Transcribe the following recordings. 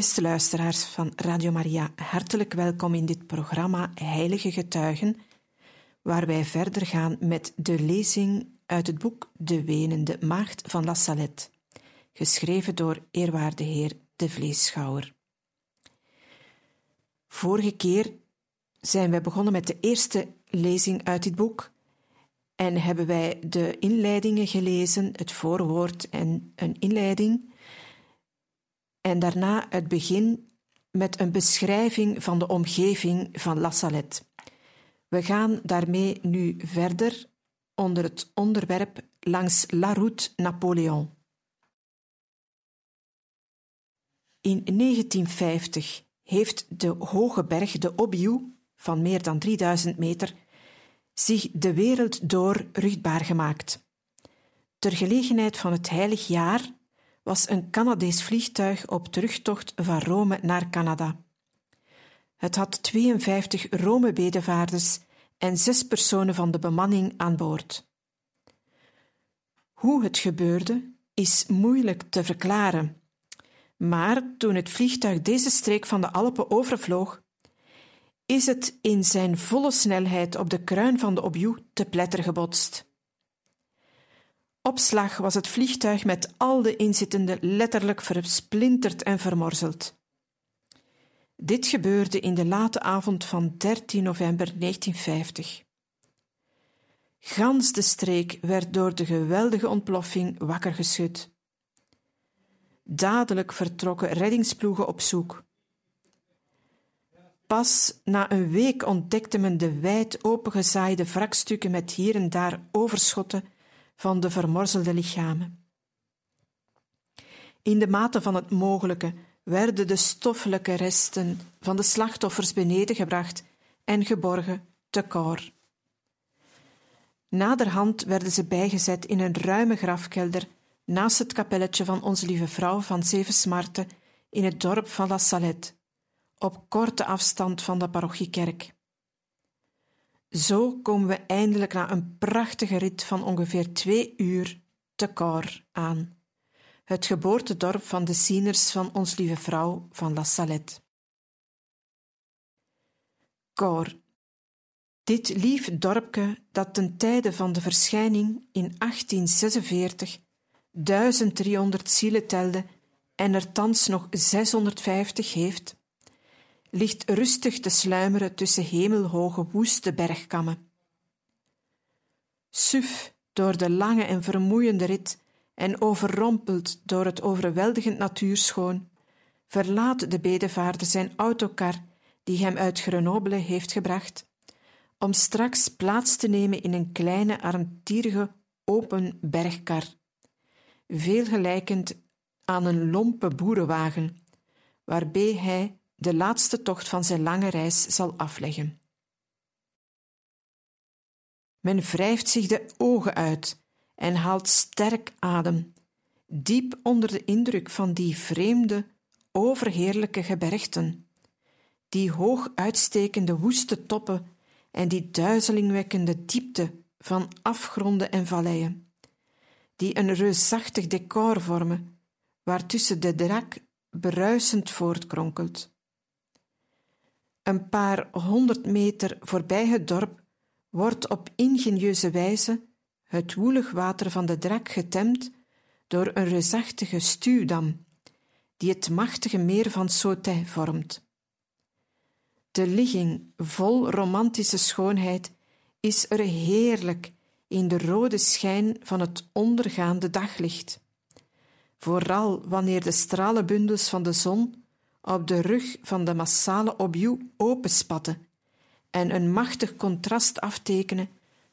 Beste luisteraars van Radio Maria, hartelijk welkom in dit programma Heilige Getuigen, waar wij verder gaan met de lezing uit het boek De Wenende Maagd van La Salette, geschreven door eerwaarde heer De Vleeschouwer. Vorige keer zijn wij begonnen met de eerste lezing uit dit boek en hebben wij de inleidingen gelezen, het voorwoord en een inleiding en daarna het begin met een beschrijving van de omgeving van La Salette. We gaan daarmee nu verder onder het onderwerp langs La Route Napoléon. In 1950 heeft de hoge berg de Obiou, van meer dan 3000 meter, zich de wereld door ruchtbaar gemaakt. Ter gelegenheid van het heilig jaar was een Canadees vliegtuig op terugtocht van Rome naar Canada. Het had 52 Rome-bedevaarders en zes personen van de bemanning aan boord. Hoe het gebeurde is moeilijk te verklaren, maar toen het vliegtuig deze streek van de Alpen overvloog, is het in zijn volle snelheid op de kruin van de Obiou te pletter gebotst. Opslag was het vliegtuig met al de inzittenden letterlijk versplinterd en vermorzeld. Dit gebeurde in de late avond van 13 november 1950. Gans de streek werd door de geweldige ontploffing wakker geschud. Dadelijk vertrokken reddingsploegen op zoek. Pas na een week ontdekte men de wijd opengezaaide wrakstukken met hier en daar overschotten van de vermorzelde lichamen. In de mate van het mogelijke werden de stoffelijke resten van de slachtoffers beneden gebracht en geborgen te koor. Naderhand werden ze bijgezet in een ruime grafkelder naast het kapelletje van Onze Lieve Vrouw van Zeven Smarten in het dorp van La Salette, op korte afstand van de parochiekerk. Zo komen we eindelijk na een prachtige rit van ongeveer twee uur te Cor aan, het geboortedorp van de zieners van Ons Lieve Vrouw van La Salette. Cor, dit lief dorpje dat ten tijde van de verschijning in 1846 1300 zielen telde en er thans nog 650 heeft, ligt rustig te sluimeren tussen hemelhoge woeste bergkammen. Suf door de lange en vermoeiende rit en overrompeld door het overweldigend natuurschoon, verlaat de bedevaarder zijn autokar die hem uit Grenoble heeft gebracht, om straks plaats te nemen in een kleine, armtierige, open bergkar, veel gelijkend aan een lompe boerenwagen, waarbij hij de laatste tocht van zijn lange reis zal afleggen. Men wrijft zich de ogen uit en haalt sterk adem, diep onder de indruk van die vreemde, overheerlijke gebergten, die hoog uitstekende woeste toppen en die duizelingwekkende diepte van afgronden en valleien, die een reusachtig decor vormen, waartussen de drak bruisend voortkronkelt. Een paar honderd meter voorbij het dorp wordt op ingenieuze wijze het woelig water van de Drak getemd door een reusachtige stuwdam, die het machtige meer van Sautet vormt. De ligging, vol romantische schoonheid, is er heerlijk in de rode schijn van het ondergaande daglicht. Vooral wanneer de stralenbundels van de zon op de rug van de massale Obiou openspatten en een machtig contrast aftekenen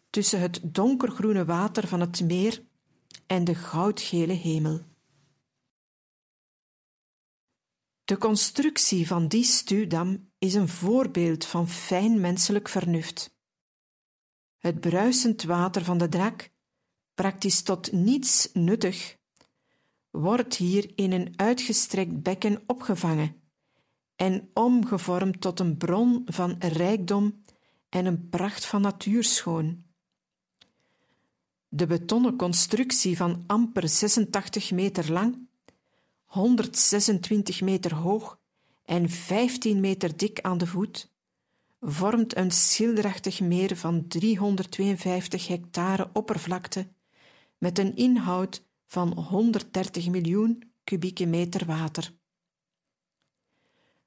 tussen het donkergroene water van het meer en de goudgele hemel. De constructie van die stuwdam is een voorbeeld van fijn menselijk vernuft. Het bruisend water van de drak, praktisch tot niets nuttig, wordt hier in een uitgestrekt bekken opgevangen en omgevormd tot een bron van rijkdom en een pracht van natuurschoon. De betonnen constructie van amper 86 meter lang, 126 meter hoog en 15 meter dik aan de voet, vormt een schilderachtig meer van 352 hectare oppervlakte met een inhoud van 130 miljoen kubieke meter water.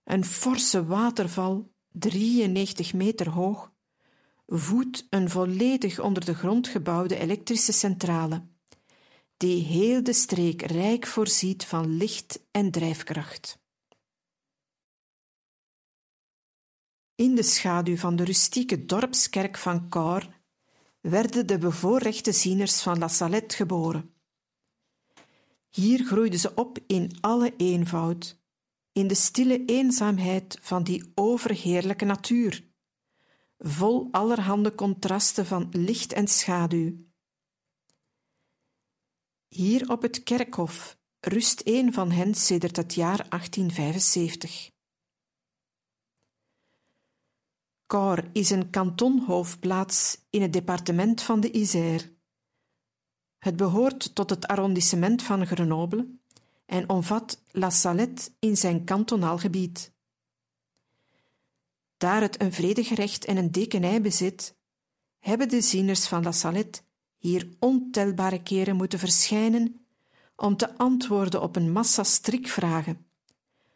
Een forse waterval, 93 meter hoog, voedt een volledig onder de grond gebouwde elektrische centrale, die heel de streek rijk voorziet van licht en drijfkracht. In de schaduw van de rustieke dorpskerk van Cor werden de bevoorrechte zieners van La Salette geboren. Hier groeiden ze op in alle eenvoud, in de stille eenzaamheid van die overheerlijke natuur, vol allerhande contrasten van licht en schaduw. Hier op het kerkhof rust een van hen sedert het jaar 1875. Cor is een kantonhoofdplaats in het departement van de Isère. Het behoort tot het arrondissement van Grenoble en omvat La Salette in zijn kantonaal gebied. Daar het een vredegerecht en een dekenij bezit, hebben de zieners van La Salette hier ontelbare keren moeten verschijnen om te antwoorden op een massa strikvragen,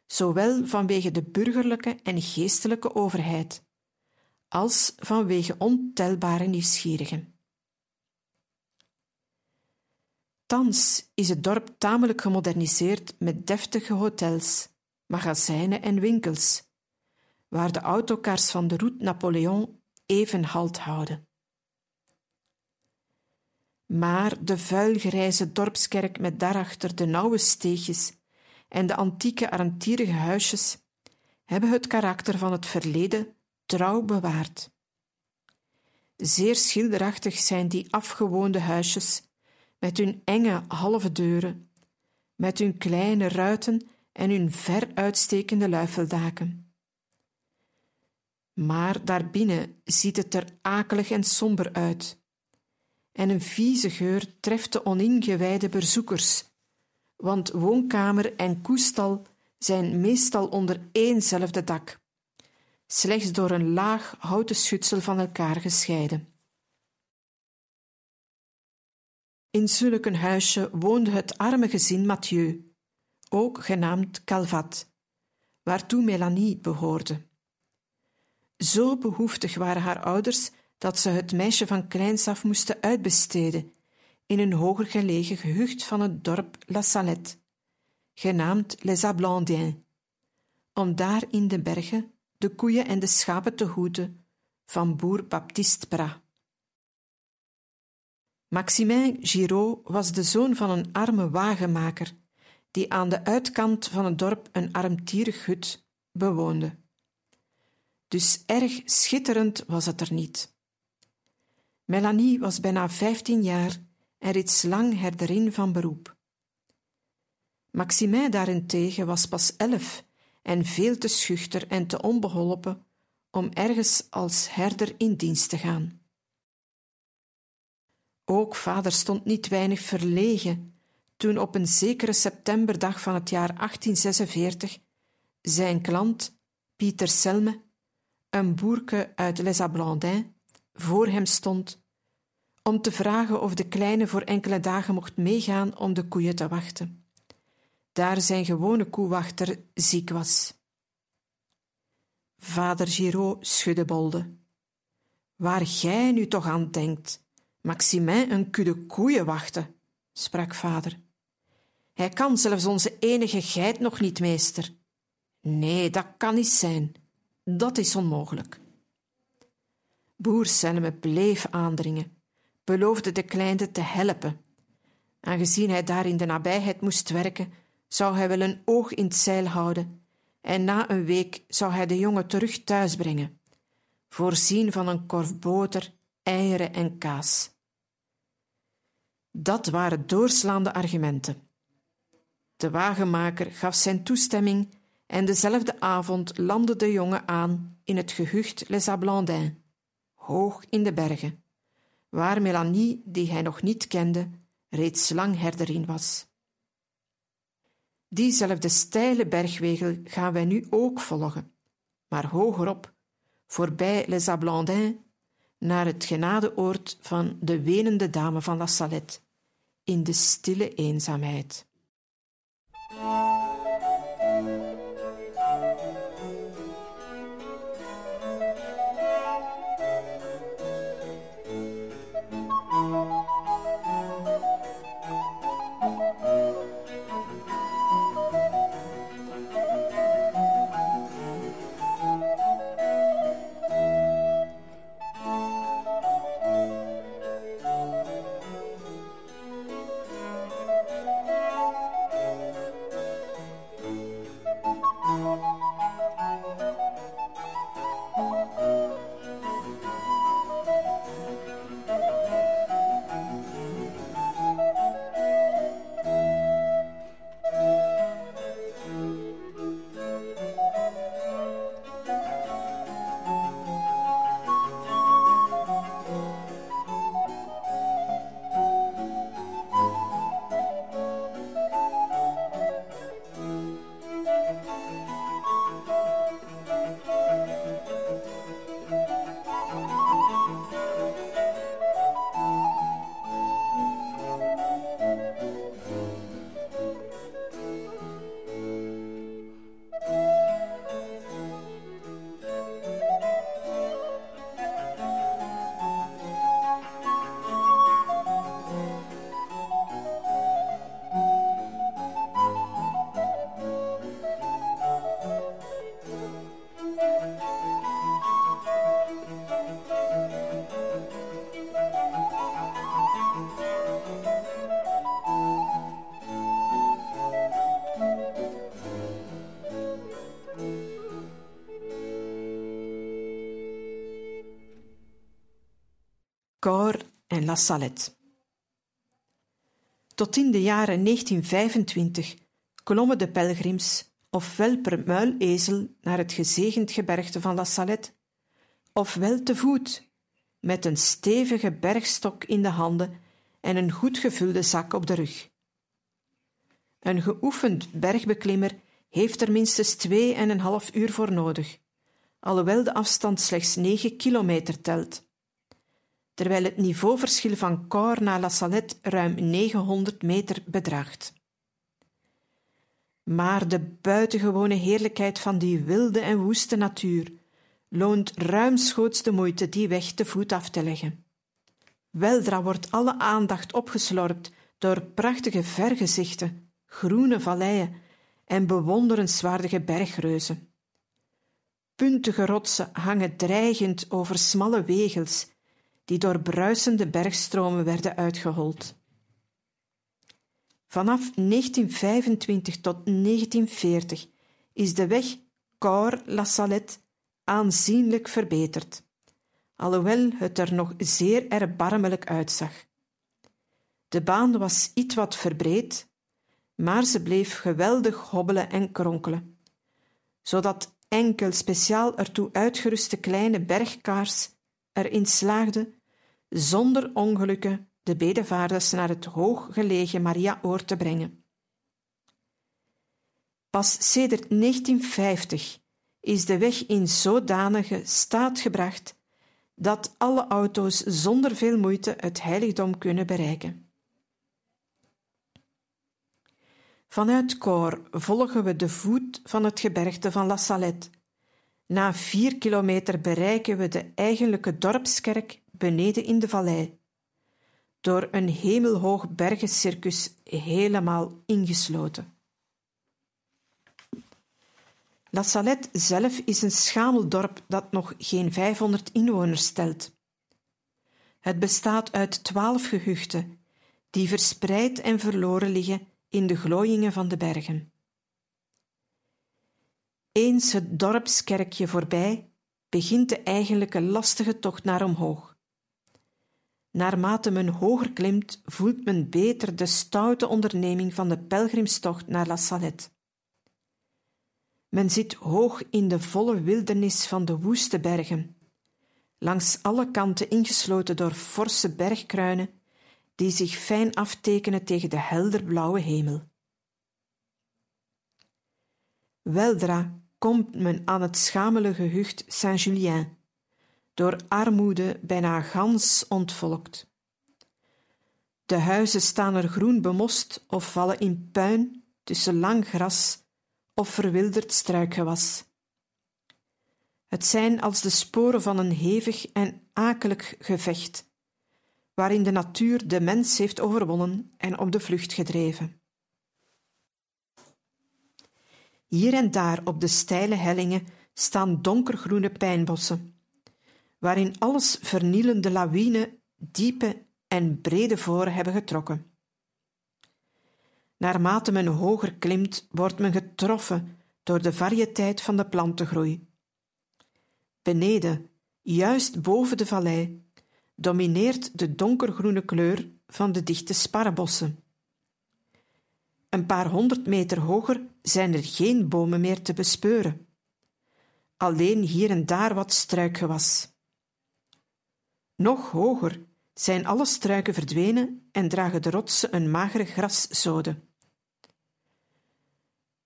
zowel vanwege de burgerlijke en geestelijke overheid, als vanwege ontelbare nieuwsgierigen. Thans is het dorp tamelijk gemoderniseerd met deftige hotels, magazijnen en winkels, waar de autocars van de route Napoleon even halt houden. Maar de vuilgrijze dorpskerk met daarachter de nauwe steegjes en de antieke armtierige huisjes hebben het karakter van het verleden trouw bewaard. Zeer schilderachtig zijn die afgewoonde huisjes met hun enge halve deuren, met hun kleine ruiten en hun ver uitstekende luifeldaken. Maar daarbinnen ziet het er akelig en somber uit, en een vieze geur treft de oningewijde bezoekers, want woonkamer en koestal zijn meestal onder éénzelfde dak, slechts door een laag houten schutsel van elkaar gescheiden. In zulk een huisje woonde het arme gezin Mathieu, ook genaamd Calvat, waartoe Melanie behoorde. Zo behoeftig waren haar ouders dat ze het meisje van kleins af moesten uitbesteden in een hoger gelegen gehucht van het dorp La Salette, genaamd Les Ablandiens, om daar in de bergen de koeien en de schapen te hoeden van boer Baptiste Bras. Maximin Giraud was de zoon van een arme wagenmaker, die aan de uitkant van het dorp een armtierig hut bewoonde. Dus erg schitterend was het er niet. Melanie was bijna vijftien jaar en reeds lang herderin van beroep. Maximin daarentegen was pas elf en veel te schuchter en te onbeholpen om ergens als herder in dienst te gaan. Ook vader stond niet weinig verlegen toen op een zekere septemberdag van het jaar 1846 zijn klant, Pieter Selme, een boerke uit Les Ablandins, voor hem stond om te vragen of de kleine voor enkele dagen mocht meegaan om de koeien te wachten, daar zijn gewone koewachter ziek was. Vader Giraud schudde bolde. Waar gij nu toch aan denkt, Maximin een kudde koeien wachten, sprak vader. Hij kan zelfs onze enige geit nog niet meester. Nee, dat kan niet zijn. Dat is onmogelijk. Boer Selme bleef aandringen. beloofde de kleine te helpen. Aangezien hij daar in de nabijheid moest werken, zou hij wel een oog in het zeil houden en na een week zou hij de jongen terug thuis brengen, voorzien van een korf boter, eieren en kaas. Dat waren doorslaande argumenten. De wagenmaker gaf zijn toestemming en dezelfde avond landde de jongen aan in het gehucht Les Ablandins, hoog in de bergen, waar Melanie, die hij nog niet kende, reeds lang herderin was. Diezelfde steile bergwegel gaan wij nu ook volgen, maar hogerop, voorbij Les Ablandins, naar het genadeoord van de wenende dame van La Salette, in de stille eenzaamheid. Tot in de jaren 1925 klommen de pelgrims ofwel per muilezel naar het gezegend gebergte van La Salette, ofwel te voet, met een stevige bergstok in de handen en een goed gevulde zak op de rug. Een geoefend bergbeklimmer heeft er minstens twee en een half uur voor nodig, alhoewel de afstand slechts negen kilometer telt terwijl het niveauverschil van Cor naar La Salette ruim 900 meter bedraagt. Maar de buitengewone heerlijkheid van die wilde en woeste natuur loont ruimschoots de moeite die weg te voet af te leggen. Weldra wordt alle aandacht opgeslorpt door prachtige vergezichten, groene valleien en bewonderenswaardige bergreuzen. Puntige rotsen hangen dreigend over smalle wegels die door bruisende bergstromen werden uitgehold. Vanaf 1925 tot 1940 is de weg Cor-La Salette aanzienlijk verbeterd, alhoewel het er nog zeer erbarmelijk uitzag. De baan was iets wat verbreed, maar ze bleef geweldig hobbelen en kronkelen, zodat enkel speciaal ertoe uitgeruste kleine bergkaars erin slaagde zonder ongelukken de bedevaarders naar het hooggelegen Mariaoord te brengen. Pas sedert 1950 is de weg in zodanige staat gebracht dat alle auto's zonder veel moeite het heiligdom kunnen bereiken. Vanuit Cor volgen we de voet van het gebergte van La Salette. Na vier kilometer bereiken we de eigenlijke dorpskerk beneden in de vallei, door een hemelhoog bergencircus helemaal ingesloten. La Salette zelf is een schamel dorp dat nog geen 500 inwoners stelt. Het bestaat uit twaalf gehuchten, die verspreid en verloren liggen in de glooiingen van de bergen. Eens het dorpskerkje voorbij, begint de eigenlijke lastige tocht naar omhoog. Naarmate men hoger klimt, voelt men beter de stoute onderneming van de pelgrimstocht naar La Salette. Men zit hoog in de volle wildernis van de woeste bergen, langs alle kanten ingesloten door forse bergkruinen die zich fijn aftekenen tegen de helderblauwe hemel. Weldra komt men aan het schamele gehucht Saint-Julien, door armoede bijna gans ontvolkt. De huizen staan er groen bemost of vallen in puin tussen lang gras of verwilderd struikgewas. Het zijn als de sporen van een hevig en akelig gevecht, waarin de natuur de mens heeft overwonnen en op de vlucht gedreven. Hier en daar op de steile hellingen staan donkergroene pijnbossen, waarin alles vernielende lawine diepe en brede voren hebben getrokken. Naarmate men hoger klimt, wordt men getroffen door de variëteit van de plantengroei. Beneden, juist boven de vallei, domineert de donkergroene kleur van de dichte sparrenbossen. Een paar honderd meter hoger zijn er geen bomen meer te bespeuren. Alleen hier en daar wat struikgewas. Nog hoger zijn alle struiken verdwenen en dragen de rotsen een magere graszode.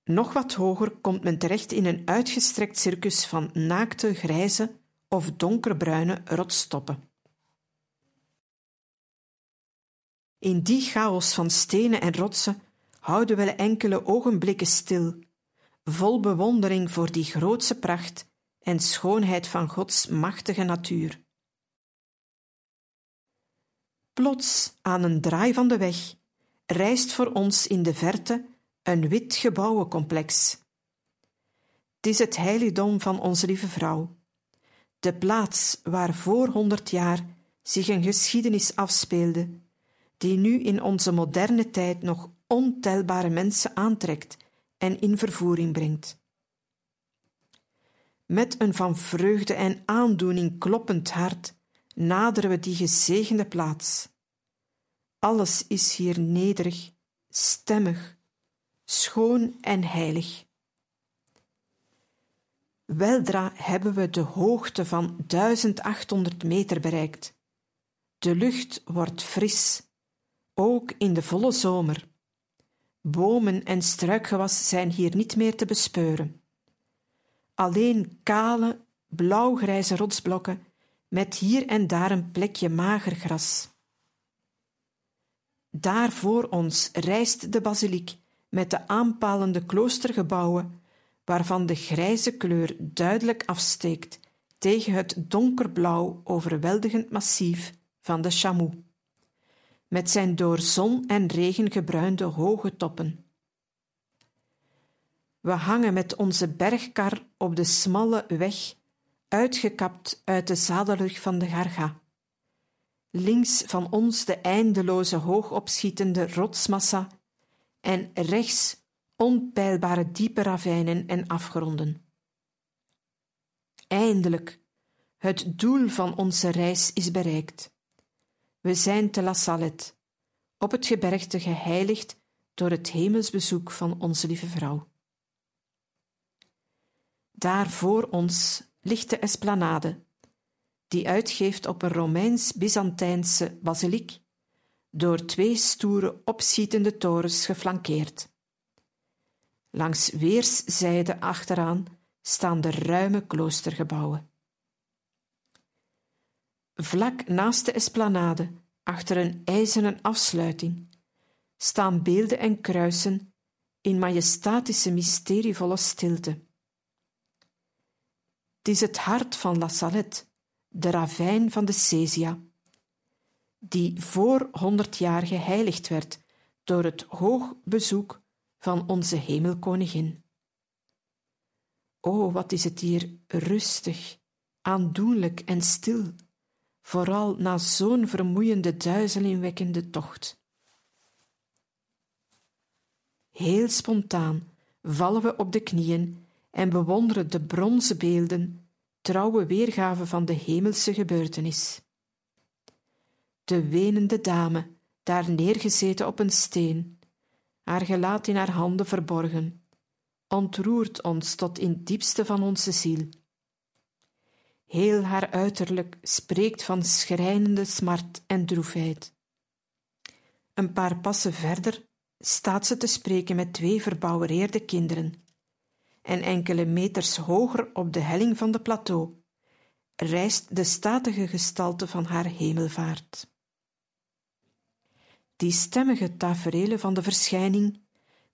Nog wat hoger komt men terecht in een uitgestrekt circus van naakte grijze of donkerbruine rotstoppen. In die chaos van stenen en rotsen houden we enkele ogenblikken stil, vol bewondering voor die grootse pracht en schoonheid van Gods machtige natuur. Plots, aan een draai van de weg, rijst voor ons in de verte een wit gebouwencomplex. Het is het heiligdom van onze lieve vrouw, de plaats waar voor honderd jaar zich een geschiedenis afspeelde, die nu in onze moderne tijd nog ontelbare mensen aantrekt en in vervoering brengt. Met een van vreugde en aandoening kloppend hart naderen we die gezegende plaats. Alles is hier nederig, stemmig, schoon en heilig. Weldra hebben we de hoogte van 1800 meter bereikt. De lucht wordt fris, ook in de volle zomer. Bomen en struikgewas zijn hier niet meer te bespeuren. Alleen kale, blauwgrijze rotsblokken met hier en daar een plekje mager gras. Daar voor ons rijst de basiliek met de aanpalende kloostergebouwen, waarvan de grijze kleur duidelijk afsteekt tegen het donkerblauw overweldigend massief van de Chamoux, met zijn door zon en regen gebruinde hoge toppen. We hangen met onze bergkar op de smalle weg, uitgekapt uit de zadelrug van de Garga. Links van ons de eindeloze hoogopschietende rotsmassa en rechts onpeilbare diepe ravijnen en afgronden. Eindelijk, het doel van onze reis is bereikt. We zijn te La Salette, op het gebergte geheiligd door het hemelsbezoek van onze lieve vrouw. Daar voor ons ligt de esplanade, die uitgeeft op een Romeins-Byzantijnse basiliek door twee stoere opschietende torens geflankeerd. Langs weerszijden achteraan staan de ruime kloostergebouwen. Vlak naast de esplanade, achter een ijzeren afsluiting, staan beelden en kruisen in majestatische mysterievolle stilte. Het is het hart van La Salette, de ravijn van de Cesia die voor honderd jaar geheiligd werd door het hoog bezoek van onze hemelkoningin. O, wat is het hier rustig, aandoenlijk en stil, vooral na zo'n vermoeiende, duizelingwekkende tocht. Heel spontaan vallen we op de knieën en bewonderen de bronzen beelden, trouwe weergave van de hemelse gebeurtenis. De wenende dame, daar neergezeten op een steen, haar gelaat in haar handen verborgen, ontroert ons tot in diepste van onze ziel. Heel haar uiterlijk spreekt van schrijnende smart en droefheid. Een paar passen verder staat ze te spreken met twee verbouwereerde kinderen. En enkele meters hoger op de helling van de plateau rijst de statige gestalte van haar hemelvaart. Die stemmige taferelen van de verschijning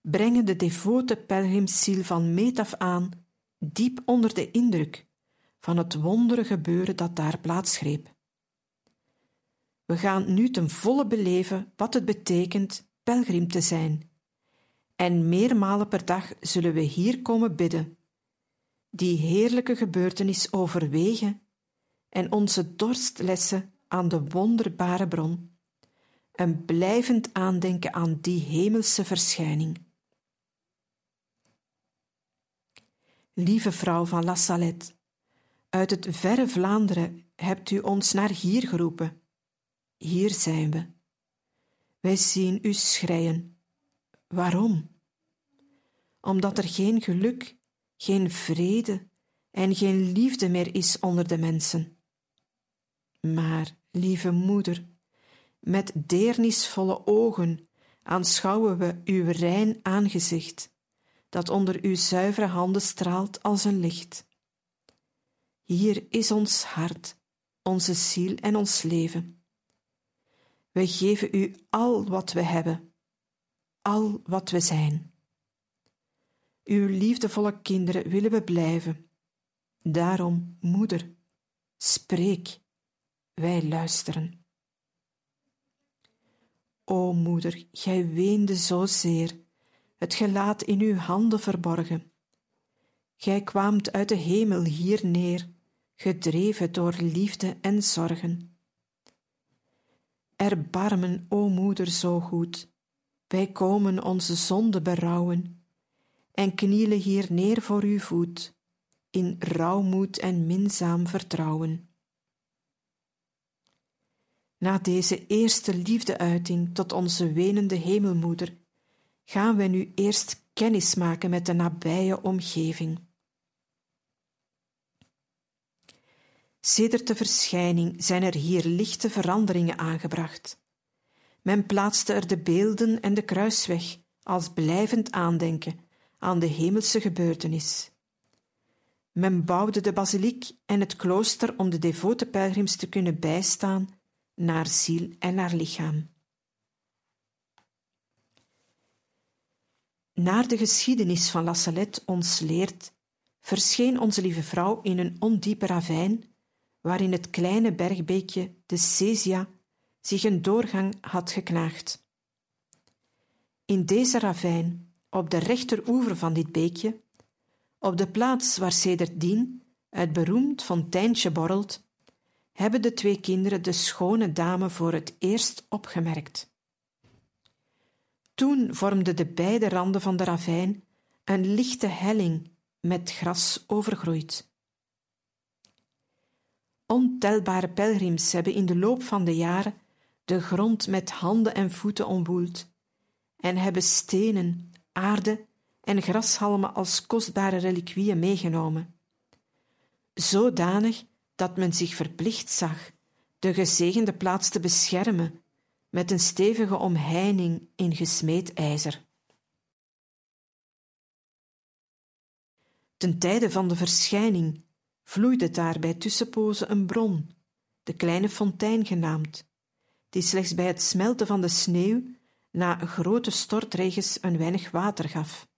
brengen de devote pelgrimsziel van meet af aan diep onder de indruk van het wondere gebeuren dat daar plaatsgreep. We gaan nu ten volle beleven wat het betekent pelgrim te zijn, en meermalen per dag zullen we hier komen bidden, die heerlijke gebeurtenis overwegen en onze dorstlessen aan de wonderbare bron, een blijvend aandenken aan die hemelse verschijning. Lieve vrouw van La Salette, uit het verre Vlaanderen hebt u ons naar hier geroepen. Hier zijn we. Wij zien u schreien. Waarom? Omdat er geen geluk, geen vrede en geen liefde meer is onder de mensen. Maar, lieve moeder, met deernisvolle ogen aanschouwen we uw rein aangezicht, dat onder uw zuivere handen straalt als een licht. Hier is ons hart, onze ziel en ons leven. We geven u al wat we hebben, al wat we zijn. Uw liefdevolle kinderen willen we blijven. Daarom, moeder, spreek, wij luisteren. O moeder, gij weende zozeer, het gelaat in uw handen verborgen. Gij kwaamt uit de hemel hier neer, gedreven door liefde en zorgen. Erbarmen, o moeder zo goed, wij komen onze zonde berouwen en knielen hier neer voor uw voet, in rouwmoed en minzaam vertrouwen. Na deze eerste liefdeuiting tot onze wenende hemelmoeder, gaan wij nu eerst kennis maken met de nabije omgeving. Sedert de verschijning zijn er hier lichte veranderingen aangebracht. Men plaatste er de beelden en de kruisweg als blijvend aandenken aan de hemelse gebeurtenis. Men bouwde de basiliek en het klooster om de devote pelgrims te kunnen bijstaan naar ziel en naar lichaam. Naar de geschiedenis van La Salette ons leert, verscheen onze lieve vrouw in een ondiepe ravijn waarin het kleine bergbeekje de Cesia zich een doorgang had geknaagd. In deze ravijn, op de rechteroever van dit beekje, op de plaats waar sedertdien het beroemd fonteintje borrelt, hebben de twee kinderen de schone dame voor het eerst opgemerkt. Toen vormden de beide randen van de ravijn een lichte helling met gras overgroeid. Ontelbare pelgrims hebben in de loop van de jaren de grond met handen en voeten omwoeld en hebben stenen, aarde en grashalmen als kostbare reliquieën meegenomen. Zodanig dat men zich verplicht zag de gezegende plaats te beschermen met een stevige omheining in gesmeed ijzer. Ten tijde van de verschijning vloeide daar bij tussenpozen een bron, de kleine fontein genaamd, die slechts bij het smelten van de sneeuw na grote stortregens een weinig water gaf.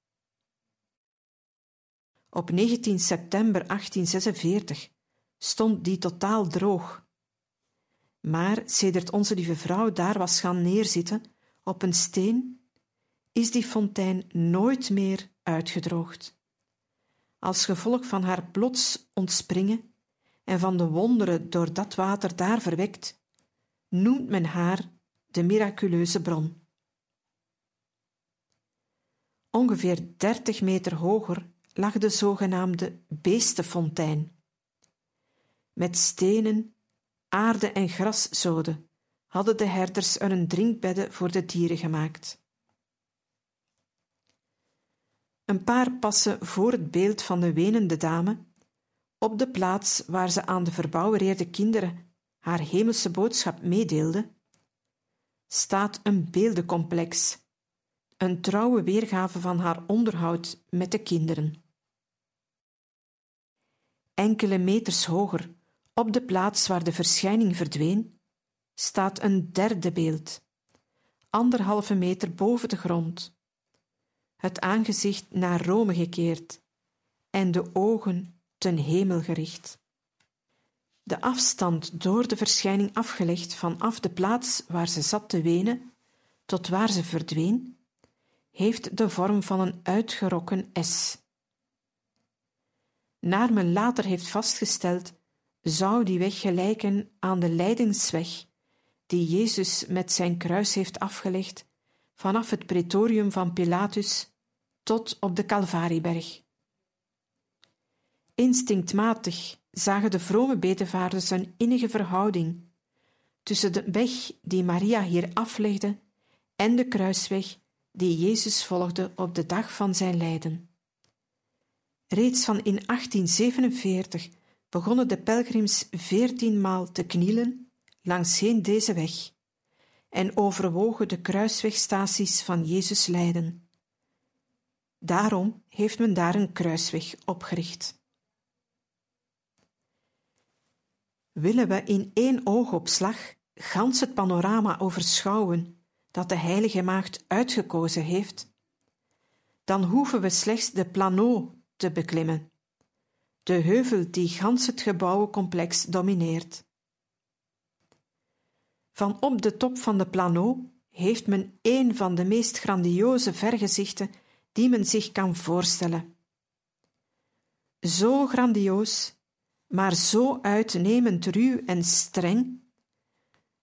Op 19 september 1846 stond die totaal droog. Maar sedert onze lieve vrouw daar was gaan neerzitten op een steen, is die fontein nooit meer uitgedroogd als gevolg van haar plots ontspringen en van de wonderen door dat water daar verwekt, noemt men haar de miraculeuze bron. Ongeveer dertig meter hoger lag de zogenaamde beestenfontein. Met stenen, aarde en graszoden hadden de herders er een drinkbedden voor de dieren gemaakt. Een paar passen voor het beeld van de wenende dame, op de plaats waar ze aan de verbouwereerde kinderen haar hemelse boodschap meedeelde, staat een beeldencomplex, een trouwe weergave van haar onderhoud met de kinderen. Enkele meters hoger, op de plaats waar de verschijning verdween, staat een derde beeld, anderhalve meter boven de grond, het aangezicht naar Rome gekeerd en de ogen ten hemel gericht. De afstand door de verschijning afgelegd vanaf de plaats waar ze zat te wenen tot waar ze verdween, heeft de vorm van een uitgerokken S. Naar men later heeft vastgesteld, zou die weg gelijken aan de lijdensweg die Jezus met zijn kruis heeft afgelegd vanaf het pretorium van Pilatus tot op de Calvarieberg. Instinctmatig zagen de vrome bedevaarders een innige verhouding tussen de weg die Maria hier aflegde en de kruisweg die Jezus volgde op de dag van zijn lijden. Reeds van in 1847 begonnen de pelgrims veertienmaal te knielen langsheen deze weg en overwogen de kruiswegstaties van Jezus lijden. Daarom heeft men daar een kruisweg opgericht. Willen we in één oogopslag gans het panorama overschouwen dat de Heilige Maagd uitgekozen heeft, dan hoeven we slechts de Planot te beklimmen, de heuvel die gans het gebouwencomplex domineert. Van op de top van de Planot heeft men een van de meest grandioze vergezichten die men zich kan voorstellen. Zo grandioos, maar zo uitnemend ruw en streng,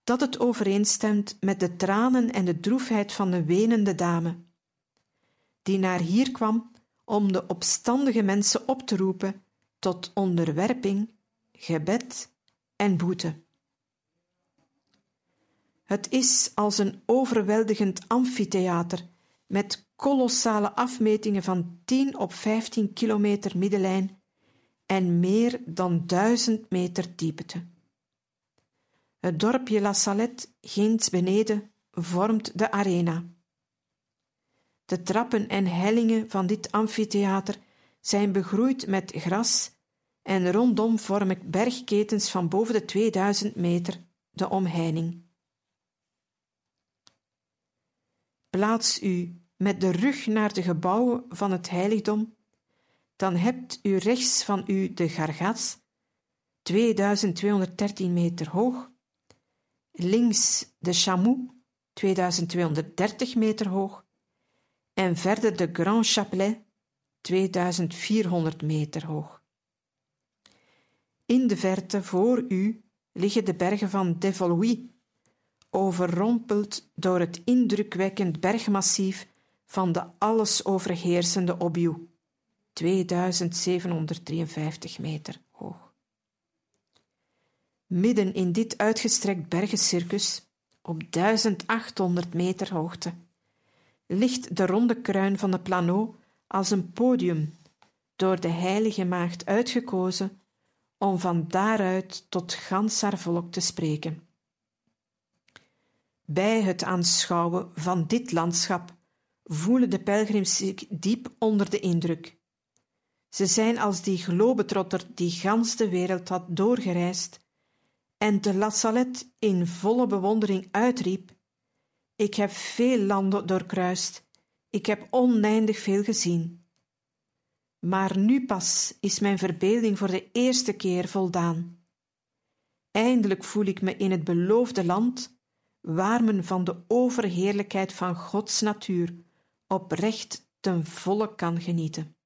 dat het overeenstemt met de tranen en de droefheid van de wenende dame, die naar hier kwam om de opstandige mensen op te roepen tot onderwerping, gebed en boete. Het is als een overweldigend amfitheater met kolossale afmetingen van 10 op 15 kilometer middenlijn en meer dan duizend meter diepte. Het dorpje La Salette, ginds beneden, vormt de arena. De trappen en hellingen van dit amfitheater zijn begroeid met gras en rondom vormen bergketens van boven de 2000 meter de omheining. Plaats u met de rug naar de gebouwen van het heiligdom, dan hebt u rechts van u de Gargas, 2213 meter hoog, links de Chamoux, 2230 meter hoog, en verder de Grand Chapelet, 2400 meter hoog. In de verte voor u liggen de bergen van Devoluy, overrompeld door het indrukwekkend bergmassief van de alles overheersende Obiu, 2753 meter hoog. Midden in dit uitgestrekt bergencircus, op 1800 meter hoogte, ligt de ronde kruin van de Plano als een podium door de Heilige Maagd uitgekozen om van daaruit tot gans haar volk te spreken. Bij het aanschouwen van dit landschap voelen de pelgrims zich diep onder de indruk. Ze zijn als die globetrotter die gans de wereld had doorgereisd en de La Salette in volle bewondering uitriep: Ik heb veel landen doorkruist, ik heb oneindig veel gezien. Maar nu pas is mijn verbeelding voor de eerste keer voldaan. Eindelijk voel ik me in het beloofde land, waar men van de overheerlijkheid van Gods natuur oprecht ten volle kan genieten.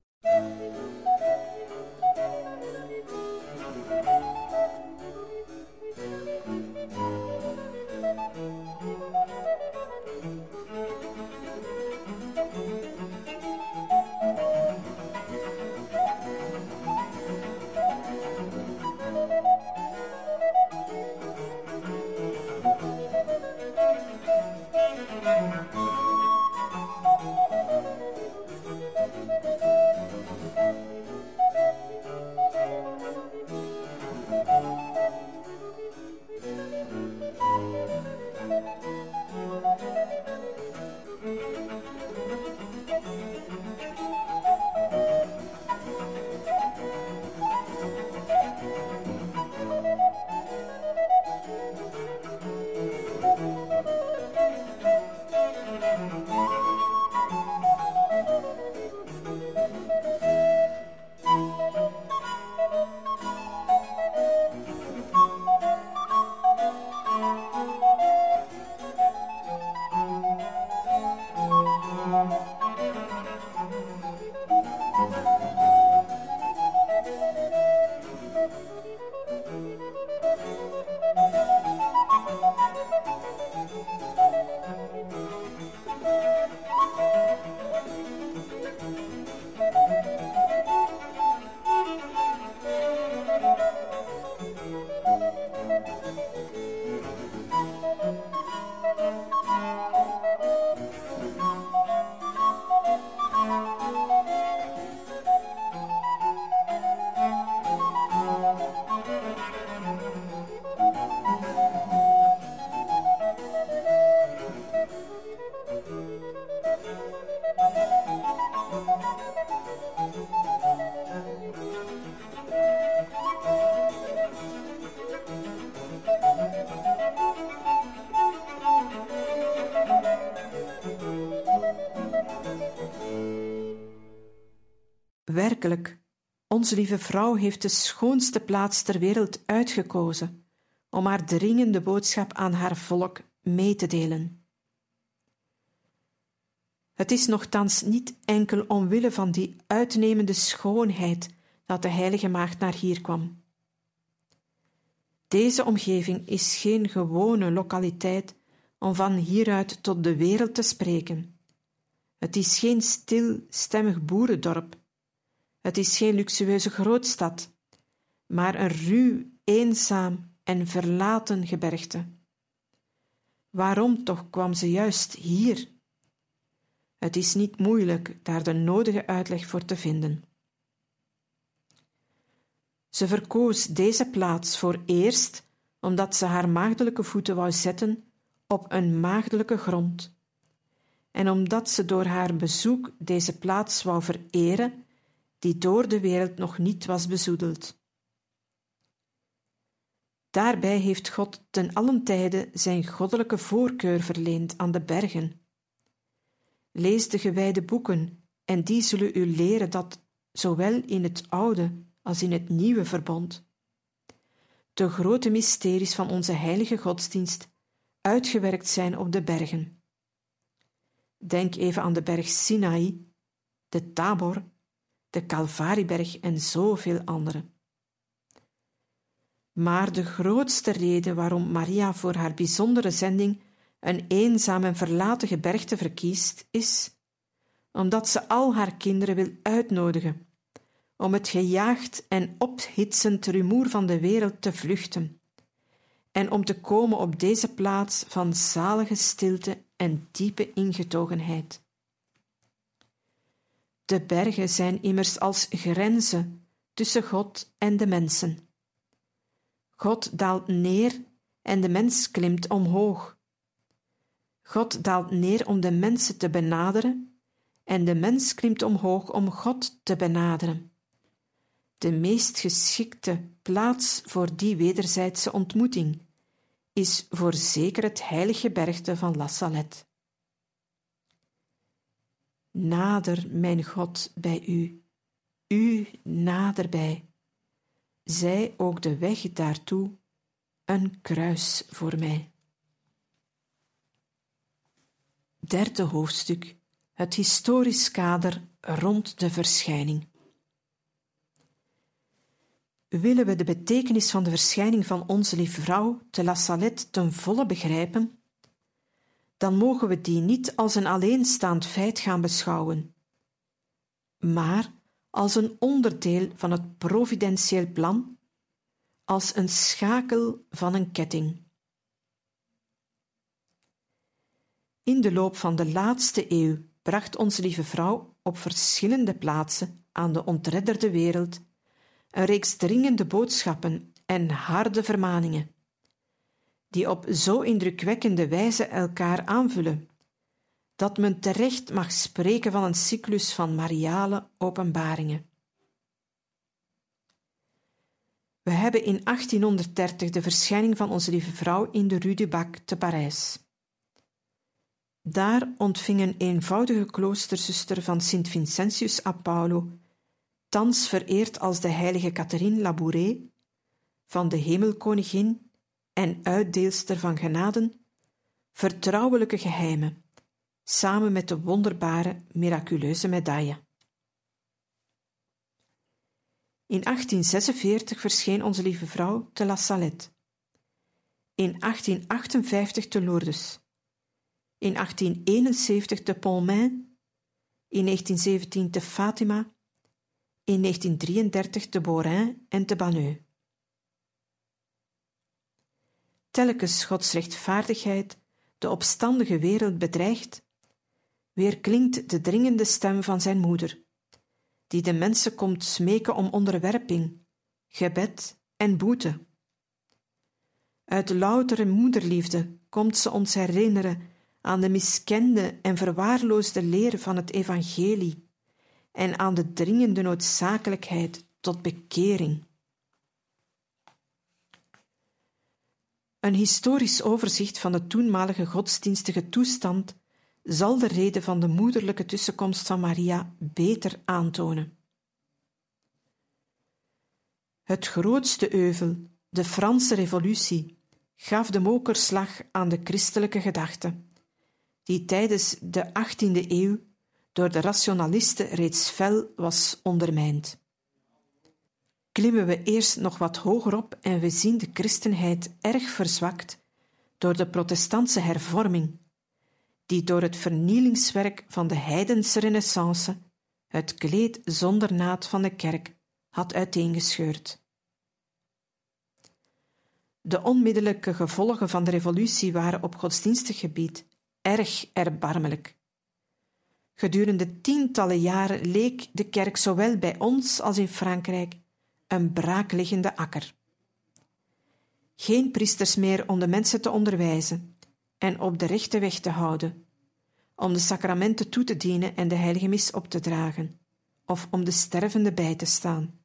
Onze lieve vrouw heeft de schoonste plaats ter wereld uitgekozen om haar dringende boodschap aan haar volk mee te delen. Het is nogthans niet enkel omwille van die uitnemende schoonheid dat de heilige maagd naar hier kwam. Deze omgeving is geen gewone lokaliteit om van hieruit tot de wereld te spreken. Het is geen stil, stemmig boerendorp het is geen luxueuze grootstad, maar een ruw, eenzaam en verlaten gebergte. Waarom toch kwam ze juist hier? Het is niet moeilijk daar de nodige uitleg voor te vinden. Ze verkoos deze plaats voor eerst omdat ze haar maagdelijke voeten wou zetten op een maagdelijke grond, en omdat ze door haar bezoek deze plaats wou vereren die door de wereld nog niet was bezoedeld. Daarbij heeft God ten allen tijde zijn goddelijke voorkeur verleend aan de bergen. Lees de gewijde boeken, en die zullen u leren dat, zowel in het oude als in het nieuwe verbond, de grote mysteries van onze heilige godsdienst uitgewerkt zijn op de bergen. Denk even aan de berg Sinai, de Tabor de Calvarieberg en zoveel andere. Maar de grootste reden waarom Maria voor haar bijzondere zending een eenzaam en verlaten gebergte verkiest, is omdat ze al haar kinderen wil uitnodigen om het gejaagd en ophitsend rumoer van de wereld te vluchten en om te komen op deze plaats van zalige stilte en diepe ingetogenheid. De bergen zijn immers als grenzen tussen God en de mensen. God daalt neer en de mens klimt omhoog. God daalt neer om de mensen te benaderen en de mens klimt omhoog om God te benaderen. De meest geschikte plaats voor die wederzijdse ontmoeting is voorzeker het heilige bergte van La Salette. Nader, mijn God, bij u, u naderbij. Zij ook de weg daartoe, een kruis voor mij. Derde hoofdstuk: Het historisch kader rond de verschijning. Willen we de betekenis van de verschijning van onze lieve vrouw te La Salette ten volle begrijpen, dan mogen we die niet als een alleenstaand feit gaan beschouwen, maar als een onderdeel van het providentieel plan, als een schakel van een ketting. In de loop van de laatste eeuw bracht onze lieve vrouw op verschillende plaatsen aan de ontredderde wereld een reeks dringende boodschappen en harde vermaningen die op zo indrukwekkende wijze elkaar aanvullen, dat men terecht mag spreken van een cyclus van mariale openbaringen. We hebben in 1830 de verschijning van onze lieve vrouw in de Rue du Bac te Parijs. Daar ontving een eenvoudige kloosterzuster van Sint Vincentius a Paulo, thans vereerd als de heilige Catherine Labouré, van de Hemelkoningin en uitdeelster van genaden, vertrouwelijke geheimen, samen met de wonderbare, miraculeuze medaille. In 1846 verscheen onze lieve vrouw te La Salette. In 1858 te Lourdes. In 1871 te Pontmain. In 1917 te Fatima. In 1933 te Borin en te Banneux. Telkens Gods rechtvaardigheid de opstandige wereld bedreigt, weer klinkt de dringende stem van zijn moeder, die de mensen komt smeken om onderwerping, gebed en boete. Uit loutere moederliefde komt ze ons herinneren aan de miskende en verwaarloosde leer van het evangelie en aan de dringende noodzakelijkheid tot bekering. Een historisch overzicht van de toenmalige godsdienstige toestand zal de reden van de moederlijke tussenkomst van Maria beter aantonen. Het grootste euvel, de Franse Revolutie, gaf de mokerslag aan de christelijke gedachte, die tijdens de 18e eeuw door de rationalisten reeds fel was ondermijnd. Klimmen we eerst nog wat hoger op en we zien de christenheid erg verzwakt door de protestantse hervorming, die door het vernielingswerk van de heidense renaissance het kleed zonder naad van de kerk had uiteengescheurd. De onmiddellijke gevolgen van de revolutie waren op godsdienstig gebied erg erbarmelijk. Gedurende tientallen jaren leek de kerk zowel bij ons als in Frankrijk een braakliggende akker. Geen priesters meer om de mensen te onderwijzen en op de rechte weg te houden, om de sacramenten toe te dienen en de heilige mis op te dragen, of om de stervende bij te staan.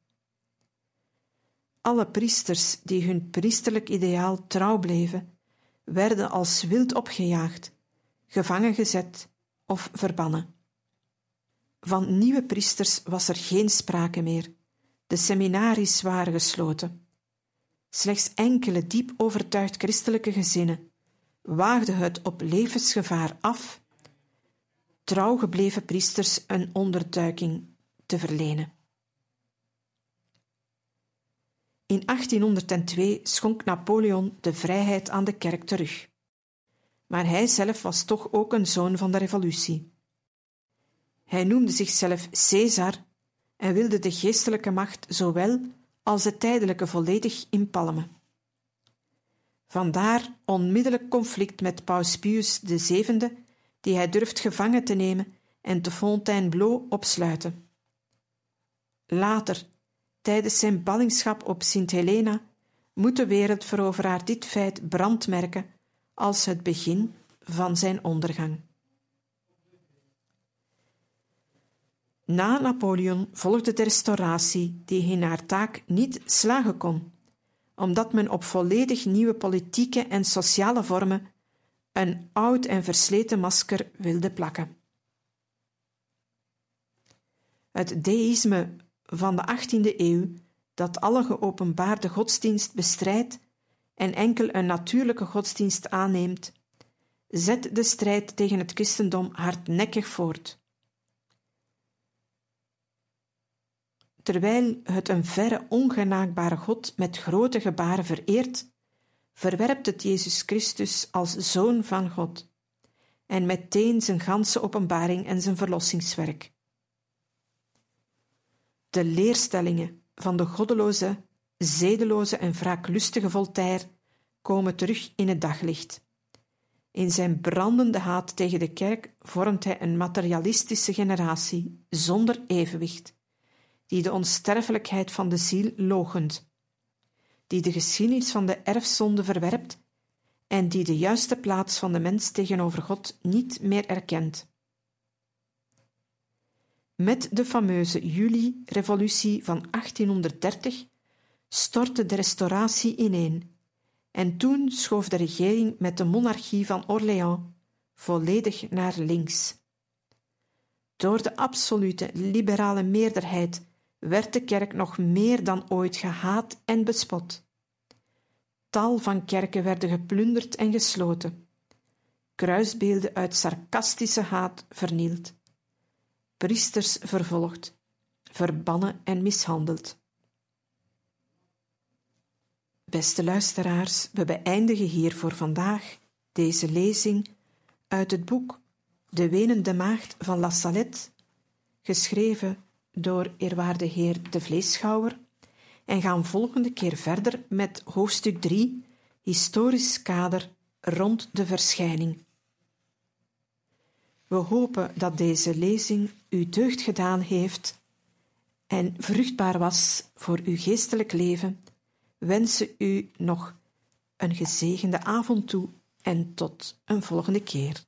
Alle priesters die hun priesterlijk ideaal trouw bleven, werden als wild opgejaagd, gevangen gezet of verbannen. Van nieuwe priesters was er geen sprake meer. De seminaries waren gesloten. Slechts enkele diep overtuigd christelijke gezinnen waagden het op levensgevaar af trouw gebleven priesters een onderduiking te verlenen. In 1802 schonk Napoleon de vrijheid aan de kerk terug. Maar hij zelf was toch ook een zoon van de revolutie. Hij noemde zichzelf Caesar en wilde de geestelijke macht zowel als de tijdelijke volledig inpalmen. Vandaar onmiddellijk conflict met Paus Pius VII, die hij durft gevangen te nemen en te Fontainebleau opsluiten. Later, tijdens zijn ballingschap op Sint Helena, moet de wereldveroveraar dit feit brandmerken als het begin van zijn ondergang. Na Napoleon volgde de restauratie, die in haar taak niet slagen kon, omdat men op volledig nieuwe politieke en sociale vormen een oud en versleten masker wilde plakken. Het deïsme van de 18e eeuw, dat alle geopenbaarde godsdienst bestrijdt en enkel een natuurlijke godsdienst aanneemt, zet de strijd tegen het christendom hardnekkig voort. Terwijl het een verre ongenaakbare God met grote gebaren vereert, verwerpt het Jezus Christus als Zoon van God en meteen zijn ganse openbaring en zijn verlossingswerk. De leerstellingen van de goddeloze, zedeloze en wraaklustige Voltaire komen terug in het daglicht. In zijn brandende haat tegen de kerk vormt hij een materialistische generatie zonder evenwicht die de onsterfelijkheid van de ziel logent, die de geschiedenis van de erfzonde verwerpt en die de juiste plaats van de mens tegenover God niet meer erkent. Met de fameuze juli-revolutie van 1830 stortte de restauratie ineen en toen schoof de regering met de monarchie van Orléans volledig naar links. Door de absolute liberale meerderheid werd de kerk nog meer dan ooit gehaat en bespot. Tal van kerken werden geplunderd en gesloten, kruisbeelden uit sarcastische haat vernield, priesters vervolgd, verbannen en mishandeld. Beste luisteraars, we beëindigen hier voor vandaag deze lezing uit het boek De Wenende Maagd van La Salette, geschreven door eerwaarde heer de Vleeschouwer en gaan volgende keer verder met hoofdstuk 3, historisch kader rond de verschijning. We hopen dat deze lezing u deugd gedaan heeft en vruchtbaar was voor uw geestelijk leven, wensen u nog een gezegende avond toe en tot een volgende keer.